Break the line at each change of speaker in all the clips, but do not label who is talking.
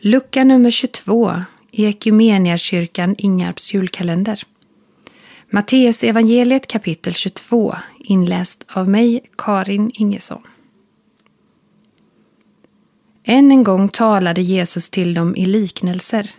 Lucka nummer 22 i Equmeniakyrkan Ingarps julkalender. Matteus evangeliet kapitel 22 inläst av mig, Karin Ingesson. Än en gång talade Jesus till dem i liknelser.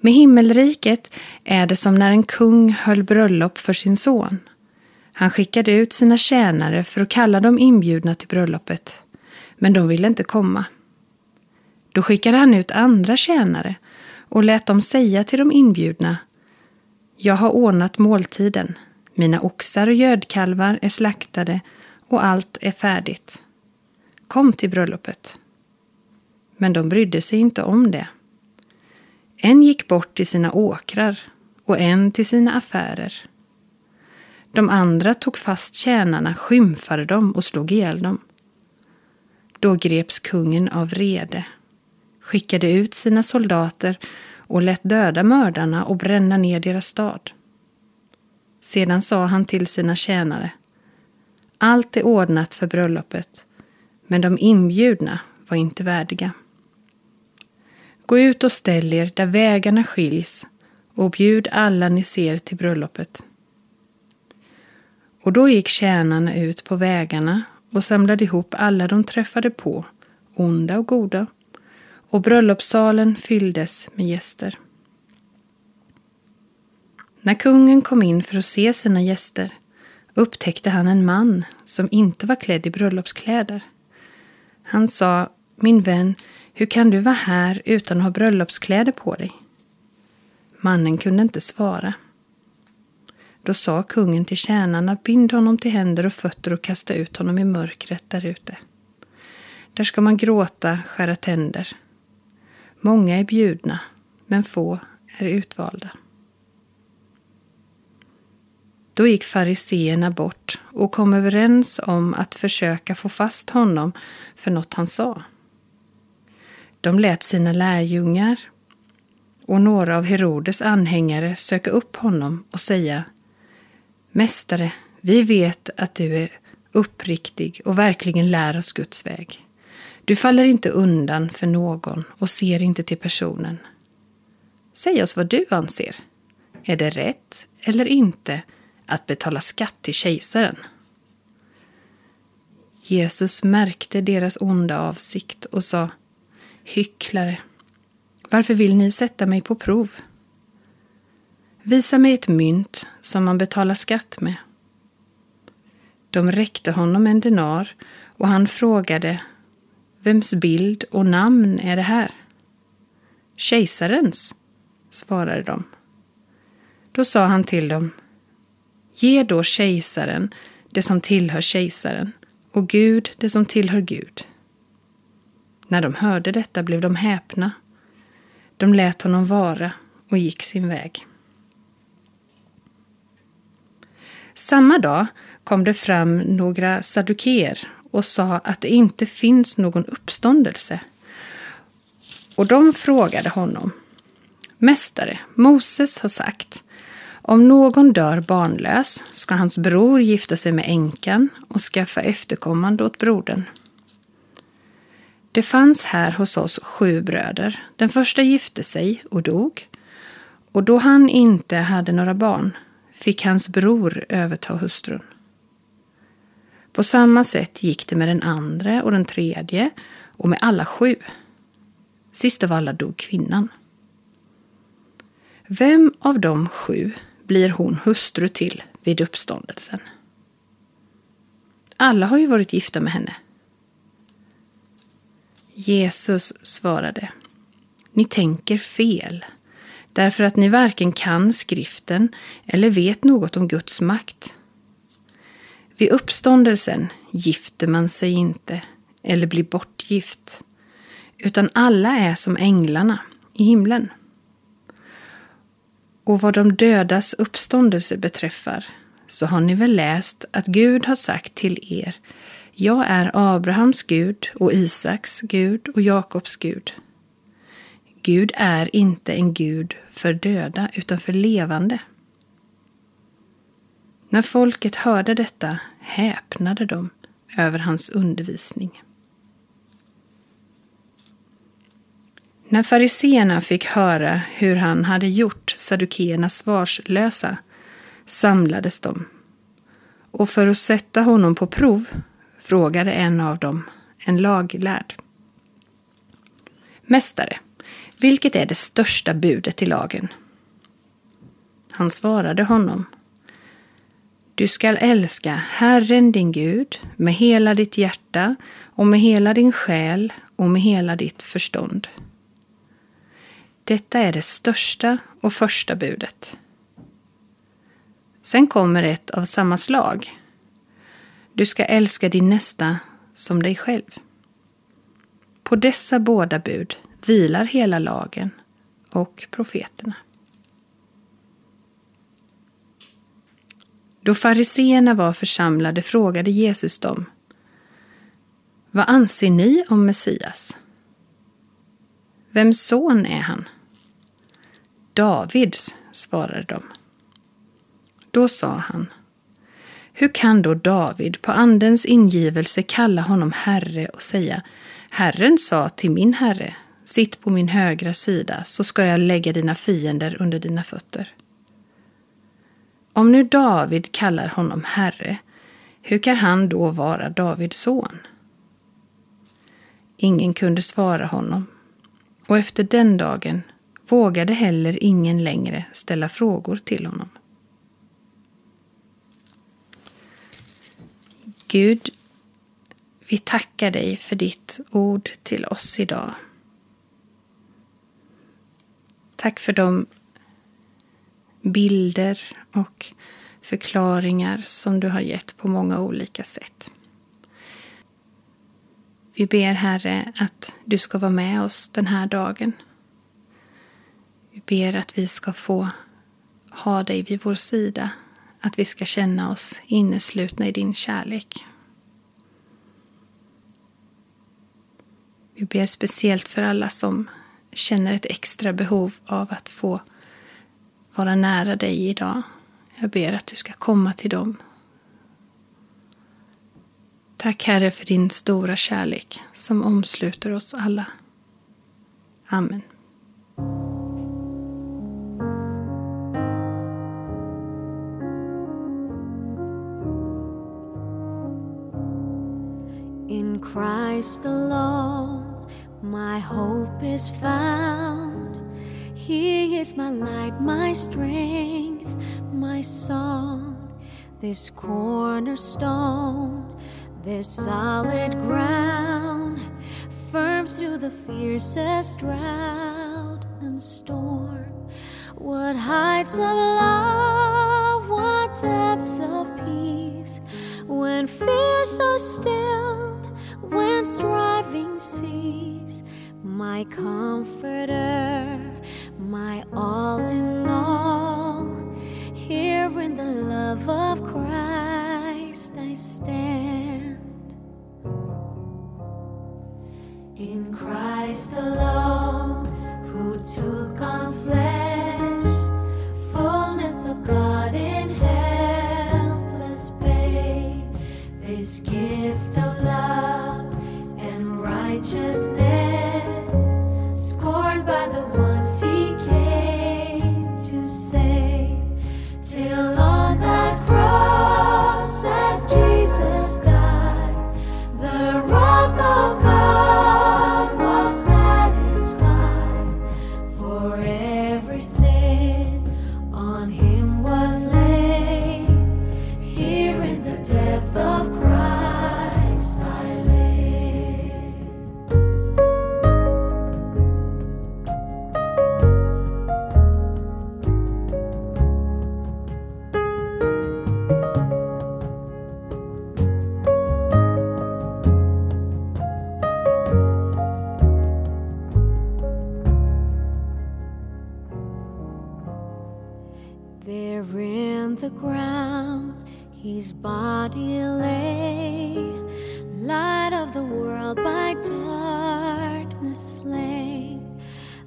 Med himmelriket är det som när en kung höll bröllop för sin son. Han skickade ut sina tjänare för att kalla dem inbjudna till bröllopet, men de ville inte komma. Då skickade han ut andra tjänare och lät dem säga till de inbjudna Jag har ordnat måltiden. Mina oxar och gödkalvar är slaktade och allt är färdigt. Kom till bröllopet. Men de brydde sig inte om det. En gick bort till sina åkrar och en till sina affärer. De andra tog fast tjänarna, skymfade dem och slog ihjäl dem. Då greps kungen av vrede skickade ut sina soldater och lät döda mördarna och bränna ner deras stad. Sedan sa han till sina tjänare Allt är ordnat för bröllopet, men de inbjudna var inte värdiga. Gå ut och ställ er där vägarna skiljs och bjud alla ni ser till bröllopet. Och då gick tjänarna ut på vägarna och samlade ihop alla de träffade på, onda och goda, och bröllopssalen fylldes med gäster. När kungen kom in för att se sina gäster upptäckte han en man som inte var klädd i bröllopskläder. Han sa, min vän, hur kan du vara här utan att ha bröllopskläder på dig? Mannen kunde inte svara. Då sa kungen till tjänarna, bind honom till händer och fötter och kasta ut honom i mörkret där ute. Där ska man gråta, skära tänder Många är bjudna, men få är utvalda. Då gick fariseerna bort och kom överens om att försöka få fast honom för något han sa. De lät sina lärjungar och några av Herodes anhängare söka upp honom och säga Mästare, vi vet att du är uppriktig och verkligen lär oss Guds väg. Du faller inte undan för någon och ser inte till personen. Säg oss vad du anser. Är det rätt eller inte att betala skatt till kejsaren? Jesus märkte deras onda avsikt och sa Hycklare, varför vill ni sätta mig på prov? Visa mig ett mynt som man betalar skatt med. De räckte honom en denar och han frågade Vems bild och namn är det här? Kejsarens, svarade de. Då sa han till dem, ge då kejsaren det som tillhör kejsaren och Gud det som tillhör Gud. När de hörde detta blev de häpna. De lät honom vara och gick sin väg. Samma dag kom det fram några saduker och sa att det inte finns någon uppståndelse. Och de frågade honom. Mästare, Moses har sagt om någon dör barnlös ska hans bror gifta sig med änkan och skaffa efterkommande åt brodern. Det fanns här hos oss sju bröder. Den första gifte sig och dog. Och då han inte hade några barn fick hans bror överta hustrun. På samma sätt gick det med den andra och den tredje och med alla sju. Sist av alla dog kvinnan. Vem av de sju blir hon hustru till vid uppståndelsen? Alla har ju varit gifta med henne. Jesus svarade. Ni tänker fel, därför att ni varken kan skriften eller vet något om Guds makt. Vid uppståndelsen gifter man sig inte eller blir bortgift, utan alla är som änglarna i himlen. Och vad de dödas uppståndelse beträffar så har ni väl läst att Gud har sagt till er Jag är Abrahams Gud och Isaks Gud och Jakobs Gud. Gud är inte en Gud för döda utan för levande. När folket hörde detta häpnade de över hans undervisning. När fariseerna fick höra hur han hade gjort saddukeerna svarslösa samlades de och för att sätta honom på prov frågade en av dem, en laglärd. Mästare, vilket är det största budet i lagen? Han svarade honom. Du skall älska Herren din Gud med hela ditt hjärta och med hela din själ och med hela ditt förstånd. Detta är det största och första budet. Sen kommer ett av samma slag. Du ska älska din nästa som dig själv. På dessa båda bud vilar hela lagen och profeterna. Då fariseerna var församlade frågade Jesus dem Vad anser ni om Messias? Vems son är han? Davids, svarade de. Då sa han Hur kan då David på Andens ingivelse kalla honom Herre och säga Herren sa till min Herre Sitt på min högra sida så ska jag lägga dina fiender under dina fötter. Om nu David kallar honom Herre, hur kan han då vara Davids son? Ingen kunde svara honom, och efter den dagen vågade heller ingen längre ställa frågor till honom. Gud, vi tackar dig för ditt ord till oss idag. Tack för de bilder och förklaringar som du har gett på många olika sätt. Vi ber Herre att du ska vara med oss den här dagen. Vi ber att vi ska få ha dig vid vår sida, att vi ska känna oss inneslutna i din kärlek. Vi ber speciellt för alla som känner ett extra behov av att få vara nära dig idag. Jag ber att du ska komma till dem. Tack Herre för din stora kärlek som omsluter oss alla. Amen.
In Christ alone my hope is found. He is my light, my strength, my song, this cornerstone, this solid ground, firm through the fiercest drought and storm. What heights of love, what depths of peace, when fears are stilled, gift of love and righteousness. body lay, light of the world by darkness slain,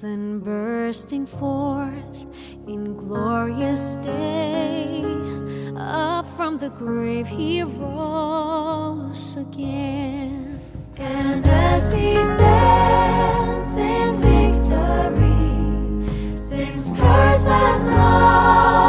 then bursting forth in glorious day, up from the grave he rose again, and as he stands in victory, since "Curses has.